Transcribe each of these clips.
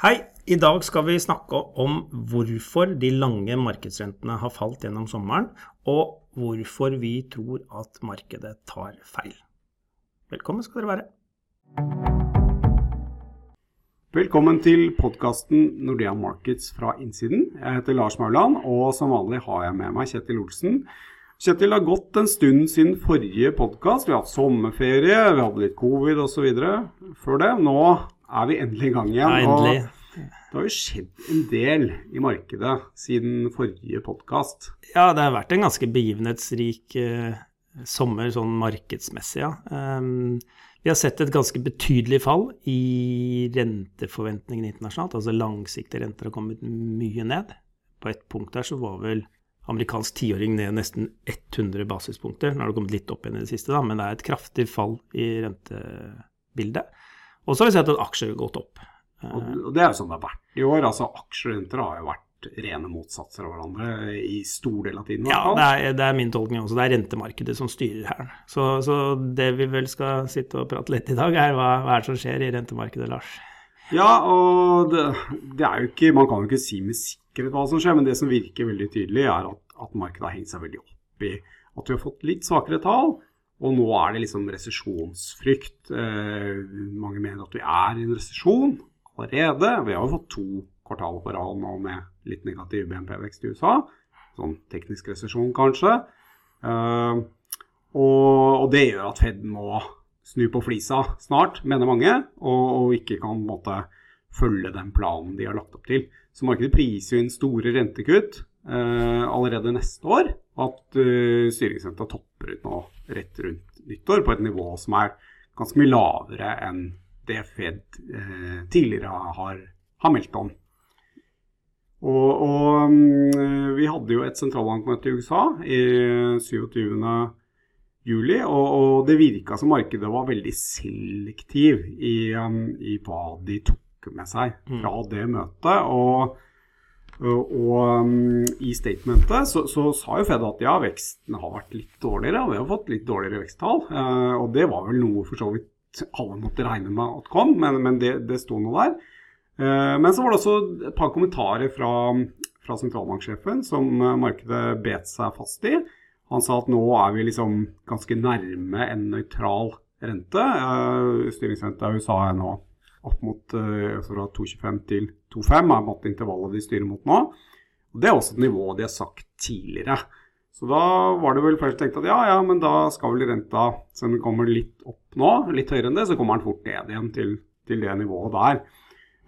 Hei, i dag skal vi snakke om hvorfor de lange markedsrentene har falt gjennom sommeren, og hvorfor vi tror at markedet tar feil. Velkommen skal dere være. Velkommen til podkasten Nordea Markets fra innsiden. Jeg heter Lars Mauland, og som vanlig har jeg med meg Kjetil Olsen. Kjetil, har gått en stund siden forrige podkast. Vi har hatt sommerferie, vi hadde litt covid osv. før det. Nå er vi endelig i gang igjen. Ja, det har jo skjedd en del i markedet siden forrige podkast. Ja, det har vært en ganske begivenhetsrik eh, sommer sånn markedsmessig, ja. Um, vi har sett et ganske betydelig fall i renteforventningene internasjonalt. Altså langsiktige renter har kommet mye ned. På et punkt der så var vel amerikansk tiåring ned nesten 100 basispunkter. Nå har det kommet litt opp igjen i det siste, da, men det er et kraftig fall i rentebildet. Og så har vi sett at aksjer har gått opp. Og det er jo sånn det har vært i år. altså Aksjer og renter har jo vært rene motsatser av hverandre i stor del av tiden. Ja, det er, det er, min tolkning også. Det er rentemarkedet som styrer her. Så, så, det vi vel skal sitte og prate litt i dag, er hva, hva er det som skjer i rentemarkedet, Lars? Ja, og det, det, er jo ikke Man kan jo ikke si med sikkerhet hva som skjer, men det som virker veldig tydelig, er at, at markedet har hengt seg veldig opp i at vi har fått litt svakere tall. Og nå er det liksom resesjonsfrykt. Eh, mange mener at vi er i en resesjon allerede. Vi har jo fått to kvartaler på rad nå med litt negativ BNP-vekst i USA. Sånn teknisk resesjon, kanskje. Eh, og, og, det gjør at Fed må snu på flisa snart, mener mange, og, og ikke kan måte, følge den planen de har lagt opp til. Så markedet priser inn store rentekutt eh, allerede neste år. At uh, styringsrenta topper ut nå rett rundt nyttår på et nivå som er ganske mye lavere enn det Fed eh, tidligere har, har, meldt om. Og, og um, vi hadde jo et sentralbankmøte i USA i 27. juli, og, og det virka som markedet var veldig selektiv i, um, i hva de tok med seg mm. fra det møtet. og og um, i statementet så, så, sa jo Fed at ja, veksten har vært litt dårligere, og vi har fått litt dårligere veksttall. Uh, og det var vel noe for så vidt alle måtte regne med at kom, men, men det, det sto nå der. Uh, men så var det også et par kommentarer fra, fra sentralbanksjefen som uh, markedet bet seg fast i. Han sa at nå er vi liksom ganske nærme en nøytral rente. Styringsrenta i USA er nå opp mot uh, fra 2,25 til 2,5 er måtte intervallet de styrer mot nå. Og Det er også et nivå de har sagt tidligere. Så da var det vel først tenkt at ja, ja, men da skal vel renta, selv om den kommer litt opp nå, litt høyere enn det, så kommer den fort ned igjen til, til det nivået der.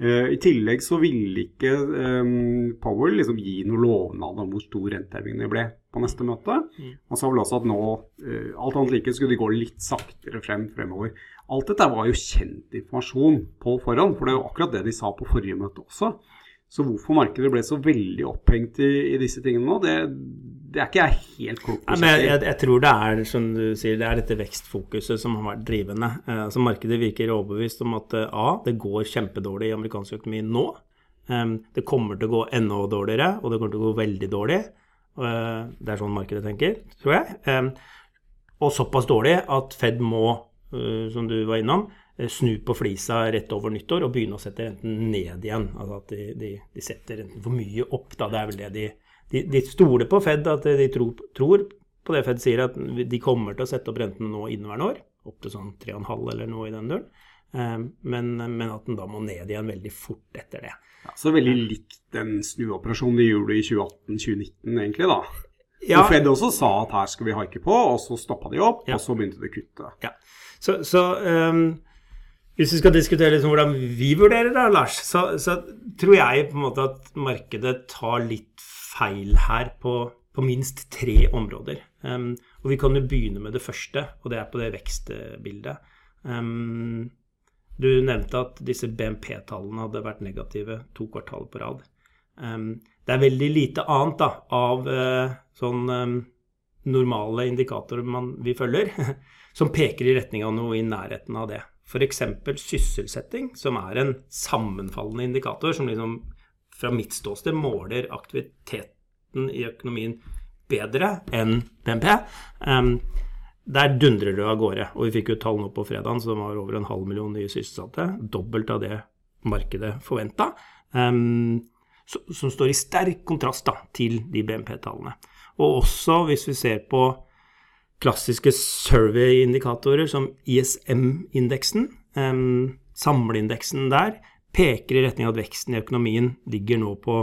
Uh, I tillegg så ville ikke um, Powell liksom gi noe lovnad om hvor stor renteheving ble på neste møte. Han sa vel også at nå, uh, alt annet like, skulle de gå litt saktere frem fremover. Alt dette var jo kjent informasjon på forhånd, for det er jo akkurat det de sa på forrige møte også. Så hvorfor markedet ble så veldig opphengt i, i disse tingene nå, det, det, er ikke jeg helt klok på. Jeg, jeg, jeg, tror det er som du sier, det er dette vekstfokuset som har vært drivende. Eh, altså Markedet virker overbevist om at eh, A, det går kjempedårlig i amerikansk økonomi nå. Um, det kommer til å gå enda dårligere, og det kommer til å gå veldig dårlig. Det er sånn markedet tenker, tror jeg. Og såpass dårlig at Fed må Eh, som du var innom, eh, snu på flisa rett over nyttår og begynne å sette renten ned igjen. Altså at de, de, de setter renten for mye opp. Da. Det er vel det de, de, de stoler på Fed, at de tror, tror, på det Fed sier, at de kommer til å sette opp renten nå inneværende år. Opp til sånn 3,5 eller noe i den duren. Eh, men, men, at den da må ned igjen veldig fort etter det. Ja, så veldig likt den snuoperasjonen de gjorde i 2018-2019, egentlig, da. Ja. Fed også sa at her skal vi haike på, og så stoppa de opp, ja. og så begynte de å kutte. Ja. Så, så um, hvis vi skal diskutere liksom hvordan vi vurderer det, Lars, så, så, tror jeg på en måte at markedet tar litt feil her på, på minst tre områder. Um, og vi kan jo begynne med det første, og det er på det vekstbildet. Um, du nevnte at disse BNP-tallene hadde vært negative to kvartaler på rad. Um, det er veldig lite annet da, av uh, sånn normale indikatorer man, vi følger, som peker i retning av noe i nærheten av det. F.eks. sysselsetting, som er en sammenfallende indikator, som liksom fra mitt ståsted måler aktiviteten i økonomien bedre enn BNP. Um, der dundrer det av gårde. Og vi fikk jo tall nå på fredag som var over en halv million nye sysselsatte. Dobbelt av det markedet forventa. Um, som står i sterk kontrast da, til de BNP-tallene. Og også hvis vi ser på klassiske survey-indikatorer som ISM-indeksen, um, samleindeksen der, peker i retning av at veksten i økonomien ligger nå på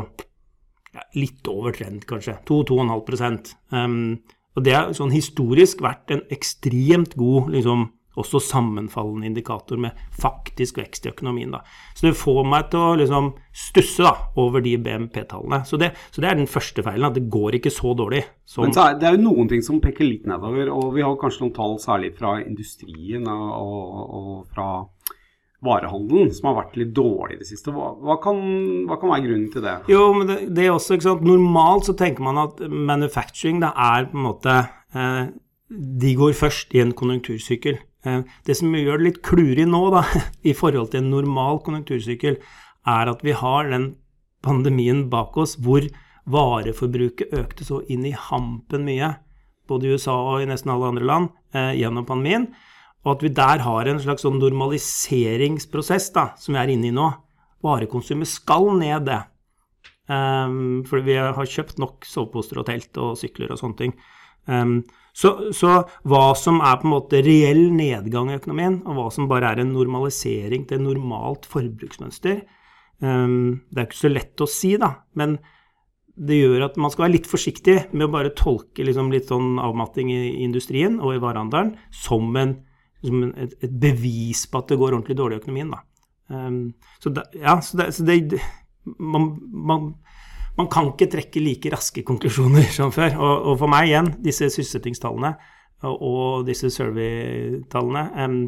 ja, litt over trend, kanskje. 2-2,5 um, Og det har sånn historisk vært en ekstremt god liksom, også sammenfallende indikator med faktisk vekst i økonomien. Da. Så det får meg til å liksom stusse da, over de BNP-tallene. Så, så, det er den første feilen, at det går ikke så dårlig. Som Men er, det er jo noen ting som peker litt nedover, og vi har kanskje noen tall særlig fra industrien og, og, og fra varehandelen som har vært litt dårlig i det siste. Hva, hva, kan, hva, kan, være grunnen til det? Jo, men det, det er også, ikke sant? Normalt så tenker man at manufacturing det er på en måte eh, De går først i en konjunktursykkel. Eh, det som gjør det litt klurig nå, da, i forhold til en normal konjunktursykkel, er at vi har den pandemien bak oss hvor vareforbruket økte så inn i hampen mye, både i USA og i nesten alle andre land, eh, gjennom pandemien. Og at vi der har en slags sånn normaliseringsprosess da, som vi er inne i nå. Varekonsumet skal ned, det. Um, fordi vi har kjøpt nok soveposter og telt og sykler og sånne ting. Um, så, så, hva som er på en måte reell nedgang i økonomien, og hva som bare er en normalisering til normalt forbruksmønster, um, det er ikke så lett å si, da. Men det gjør at man skal være litt forsiktig med å bare tolke liksom litt sånn avmatting i industrien og i varehandelen som, en, som en, et, et, bevis på at det går ordentlig dårlig i økonomien. Da. Um, så, det, ja, så, det, så det, man, man man kan ikke trekke like raske konklusjoner som før. Og, og for meg igjen, disse sysselsettingstallene og disse survey-tallene um,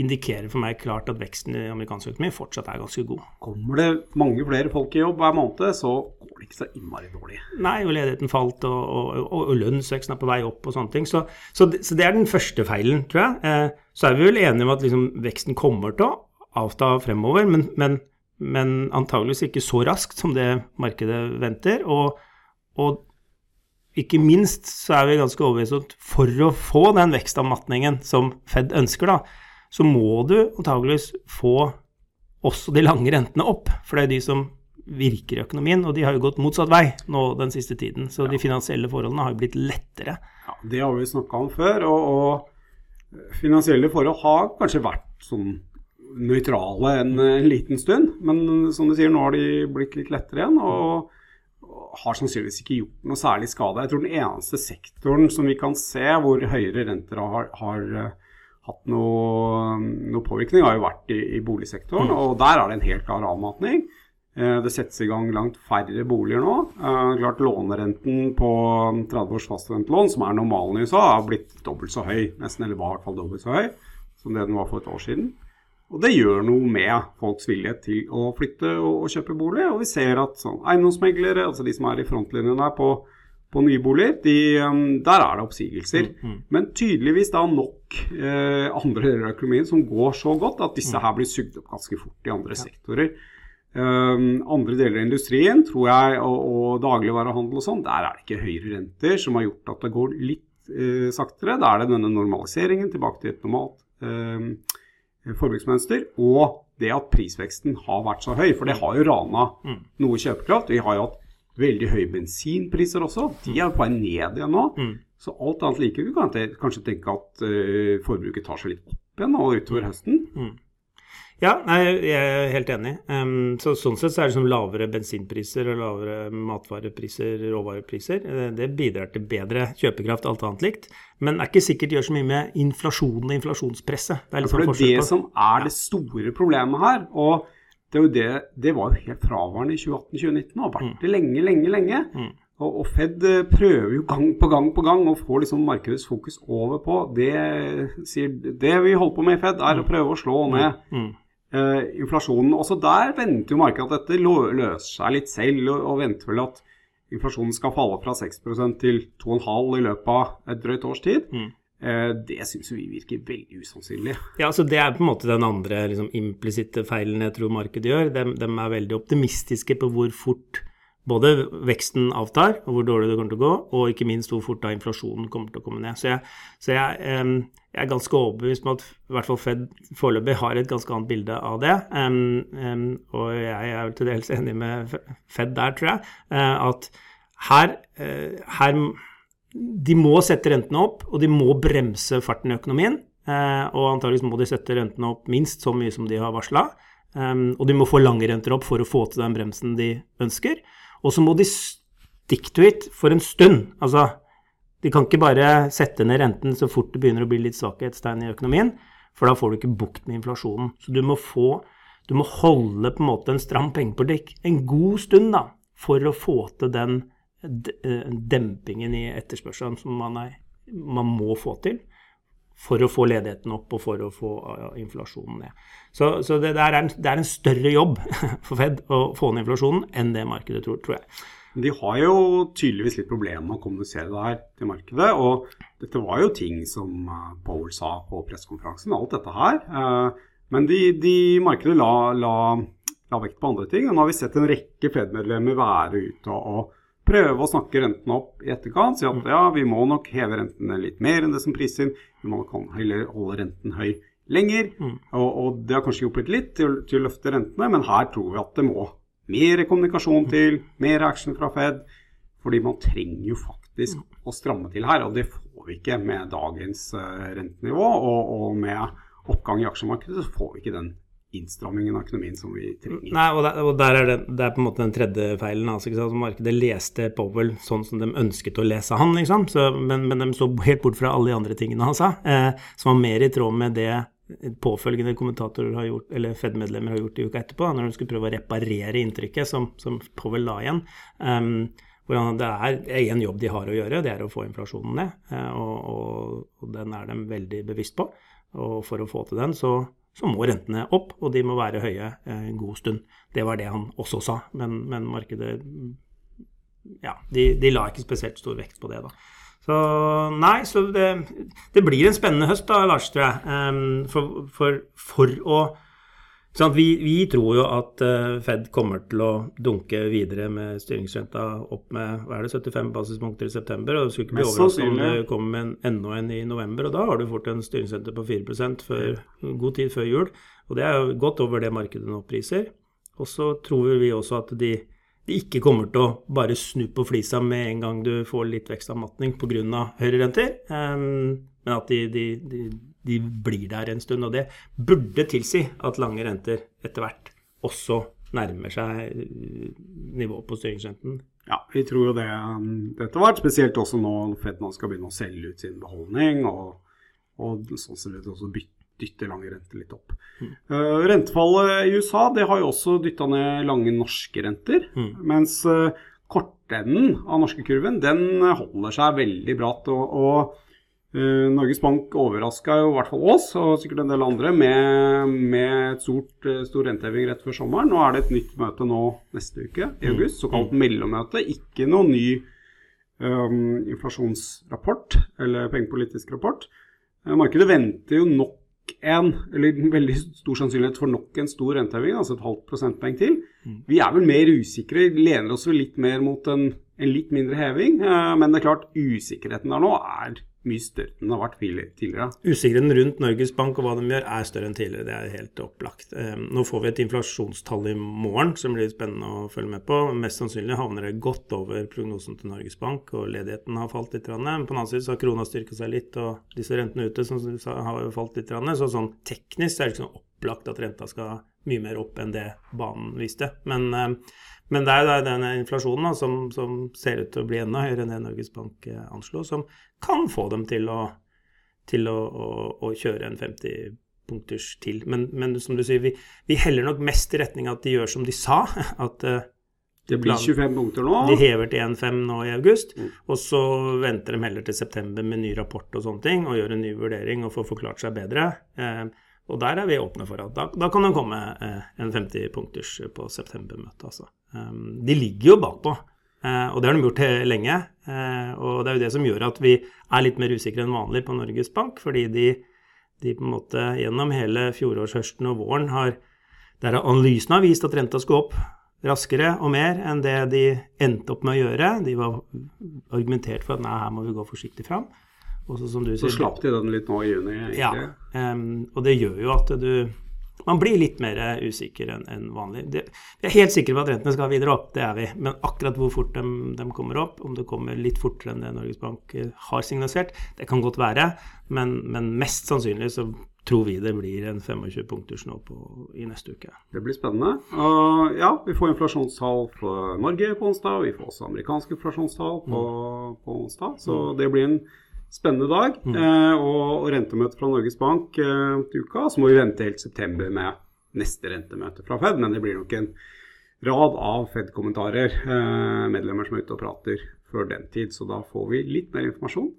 indikerer for meg klart at veksten i amerikansk økonomi fortsatt er ganske god. Kommer det mange flere folk i jobb hver måned, så går det ikke så innmari dårlig. Nei, og ledigheten falt, og, og, og, og lønnsveksten er på vei opp og sånne ting. Så, så, det, så det, er den første feilen, tror jeg. Eh, så er vi vel enige om at liksom, veksten kommer til å avta fremover, men, men men antageligvis ikke så raskt som det markedet venter. Og, og ikke minst så er vi ganske overbevist om at for å få den vekstavmatningen som Fed ønsker, da, så må du antageligvis få også de lange rentene opp. For det er de som virker i økonomien, og de har jo gått motsatt vei nå den siste tiden. Så ja. de finansielle forholdene har jo blitt lettere. Ja, Det har vi snakka om før. Og, og finansielle forhold har kanskje vært sånn nøytrale en, en, liten stund. Men som du sier, nå har de blitt litt lettere igjen. og har sannsynligvis ikke gjort noe særlig skade. Jeg tror den eneste sektoren som vi kan se hvor høyere renter har, har uh, hatt noe, noe, påvirkning, har jo vært i, i boligsektoren. Mm. Og der er det en helt klar avmatning. Det settes i gang langt færre boliger nå. Klart Lånerenten på 30 års fastrentelån, som er normalen i USA, har blitt dobbelt så høy, nesten, eller var i hvert fall dobbelt så høy som det den var for et år siden. Og det gjør noe med folks vilje til å flytte og, og kjøpe bolig. Og vi ser at sånn, eiendomsmeglere, altså de som er i frontlinjen der på, på nye boliger, de, um, der er det oppsigelser. Mm, mm. Men tydeligvis da nok eh, andre deler av økonomien som går så godt at disse mm. her blir sugd opp ganske fort i andre ja. sektorer. Um, andre deler av industrien, tror jeg, og, og dagligvarehandel og sånn, der er det ikke høyere renter som har gjort at det går litt eh, saktere. Da er det denne normaliseringen tilbake til et normalt eh, forbruksmønster, og det at prisveksten har vært så høy. For det har jo rana mm. noe kjøpekraft. Vi har jo hatt veldig høye bensinpriser også. De er på vei ned igjen nå. Mm. Så alt annet like vi kan kanskje tenke at uh, forbruket tar seg litt opp igjen nå utover høsten. Mm. Ja, jeg er helt enig. Um, så, sånn sett så er det som lavere bensinpriser og lavere matvarepriser, råvarepriser. Eh, det bidrar til bedre kjøpekraft, alt annet likt. Men det er ikke sikkert det gjør så mye med inflasjonen og inflasjonspresset. Det er liksom ja, for det er det som er det store problemet her. og det, det, det var jo helt fraværende i 2018-2019 og har vært mm. det lenge, lenge, lenge. Mm. Og, Fed eh, prøver jo gang på gang på gang å få liksom markedets fokus over på det, sier, det vi holder på med i Fed, er å mm. prøve å slå ned mm. Eh, inflasjonen. Også der venter jo markedet at dette løser seg litt selv, og, og venter vel at inflasjonen skal falle fra 6% til 2,5 i løpet av et drøyt års tid. Mm. Eh, det syns vi virker veldig usannsynlig. Ja, så Det er på en måte den andre liksom, implisitte feilen jeg tror markedet gjør. De, de, er veldig optimistiske på hvor fort både veksten avtar, og hvor dårlig det kommer til å gå, og ikke minst hvor fort da inflasjonen kommer til å komme ned. Så jeg, så jeg, jeg er ganske overbevist om at i hvert fall Fed foreløpig har et ganske annet bilde av det. og jeg er vel til dels enig med Fed der, tror jeg, eh, at her, eh, her De må sette rentene opp, og de må bremse farten i økonomien. Eh, og antageligvis må de sette rentene opp minst så mye som de har varsla. og de må få lange renter opp for å få til den bremsen de ønsker. Og så må de stick to it for en stund. Altså, de kan ikke bare sette ned renten så fort det begynner å bli litt svakhetstegn i økonomien, for da får du ikke bukt med inflasjonen. Så du må få Du må holde på en måte en stram pengepolitikk en god stund da, for å få til den eh, dempingen i etterspørselen som man, er, man må få til for å få ledigheten opp og for å få inflasjonen ned. Så, så det, er en, det, er en, større jobb for Fed å få ned inflasjonen enn det markedet tror, tror jeg. De har jo tydeligvis litt problemer med å kommunisere det her til markedet. Og dette var jo ting som eh, Powell sa på pressekonferansen, alt dette her. Eh, men de, de markedet la, la, la, vekt på andre ting. Og nå har vi sett en rekke Fed-medlemmer være ute og prøve å snakke rentene opp i etterkant. Si at ja, vi må nok heve rentene litt mer enn det som priser inn. Vi må nok holde renten høy lenger. Mm. Og, og, det har kanskje hjulpet litt til, til, å løfte rentene, men her tror vi at det må mer kommunikasjon til, mer action fra Fed. Fordi man trenger jo faktisk mm. å stramme til her, og det får vi ikke med dagens uh, rentenivå. Og, og med oppgang i aksjemarkedet så får vi ikke den innstrammingen av økonomien som vi trenger. Nei, og, der, og der er det, det, er på en måte den tredje feilen. Altså? Markedet leste Powell sånn som de ønsket å lese han, liksom. Så, men, men, de så helt bort fra alle de andre tingene han sa, eh, som var mer i tråd med det påfølgende kommentatorer har gjort, eller Fed-medlemmer har gjort i uka etterpå, når de skulle prøve å reparere inntrykket som, som Powell la igjen. Um, hvordan det er én jobb de har å gjøre, det er å få inflasjonen ned. Eh, og, og, og den er de veldig bevisst på. Og for å få til den, så så må rentene opp, og de må være høye en god stund. Det var det han også sa, men, men markedet Ja, de, de, la ikke spesielt stor vekt på det, da. Så nei, så det, det blir en spennende høst, da, Lars, tror jeg. Um, for, for, for å vi, vi, tror jo at uh, Fed kommer til å dunke videre med styringsrenta opp med hva er det, 75 basispunkter i september. og Det skulle ikke bli overraskende om det kommer med en, enda en i november. og Da har du fort en styringsrente på 4% før, god tid før jul. og Det er jo godt over det markedet nå priser. Og så tror vi også at de, de, ikke kommer til å bare snu på flisa med en gang du får litt vekstavmatning pga. høyere renter, um, men at de, de, de de blir der en stund. Og det burde tilsi at lange renter etter hvert også nærmer seg eh, nivået på styringsrenten. Ja, vi tror jo det etter hvert. Spesielt også nå Fed nå skal begynne å selge ut sin beholdning. Og, og sånn sett også bytte dytte lange renter litt opp. Mm. Uh, rentefallet i USA det har jo også dytta ned lange norske renter. Mm. Mens uh, kortenden av norske kurven den holder seg veldig bratt. og, og Uh, Norges Bank overraska jo i hvert fall oss, og sikkert en del andre, med, med et stort, stor renteheving rett før sommeren. Nå er det et nytt møte nå neste uke, i mm. august, såkalt mm. mellommøte. Ikke noe ny um, inflasjonsrapport eller pengepolitisk rapport. Markedet venter jo nok en, eller veldig stor sannsynlighet for nok en stor renteheving, altså et halvt prosentpoeng til. Mm. Vi er vel mer usikre, lener oss vel litt mer mot en, en litt mindre heving. men det er klart, usikkerheten der nå er mye større enn den har vært tidligere. Usikkerheten rundt Norges Bank og hva de gjør, er større enn tidligere. Det er helt opplagt. Ehm, nå får vi et inflasjonstall i morgen som blir spennende å følge med på. Mest sannsynlig havner det godt over prognosen til Norges Bank, og ledigheten har falt litt. Men på den annen side så har krona styrket seg litt, og disse rentene ute som har falt litt. Så sånn teknisk er det ikke sånn opplagt at renta skal mye mer opp enn det banen viste. Men ehm, men det er denne inflasjonen da, som, som, ser ut til å bli enda høyere enn det Norges Bank eh, anslo, som kan få dem til å, til å, å, å kjøre en 50 punkters til. Men, men, som du sier, vi, vi, heller nok mest i retning at de gjør som de sa. at uh, det blir 25 punkter nå? De hever til 1,5 nå i august. Mm. Og så venter de heller til september med ny rapport og sånne ting, og gjør en ny vurdering og får forklart seg bedre. Uh, og der er vi åpne for at da, da kan det komme eh, en 50-punkters på septembermøtet. Altså. Um, de ligger jo bakpå, eh, og det har de gjort lenge. Eh, og det er jo det som gjør at vi er litt mer usikre enn vanlig på Norges Bank, fordi de, de på en måte gjennom hele fjorårshøsten og våren har Der analysene har vist at renta skal opp raskere og mer enn det de endte opp med å gjøre. De var argumentert for at nei, her må vi gå forsiktig fram. Også, som du sier, Så slapp de den litt nå i juni? Egentlig. Ja, um, og det gjør jo at du man blir litt mer usikker enn en vanlig. Det, vi er helt sikre på at rentene skal videre opp, det er vi. Men akkurat hvor fort de, de, kommer opp, om det kommer litt fortere enn det Norges Bank har signalisert, det kan godt være. Men, men mest sannsynlig så tror vi det blir en 25 punkters nå på, i neste uke. Det blir spennende. Uh, ja, vi får inflasjonstall på Norge på onsdag. Vi får også amerikanske inflasjonstall på, mm. på onsdag. Så mm. det blir en spennende dag. Mm. Eh, og, rentemøte fra Norges Bank eh, til uka. Så må vi vente helt september med neste rentemøte fra Fed. Men det blir nok en rad av Fed-kommentarer. medlemmer som er ute og prater før den tid. Så da får vi litt mer informasjon.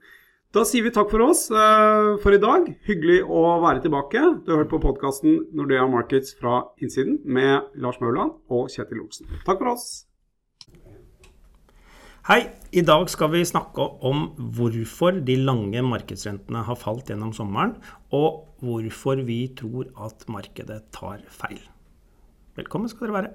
Da sier vi takk for oss uh, for i dag. Hyggelig å være tilbake. Du har hørt på podkasten Nordea Markets fra innsiden med Lars Mauland og Kjetil Olsen. Takk for oss. Hei. I dag skal vi snakke om hvorfor de lange markedsrentene har falt gjennom sommeren, og hvorfor vi tror at markedet tar feil. Velkommen skal dere være.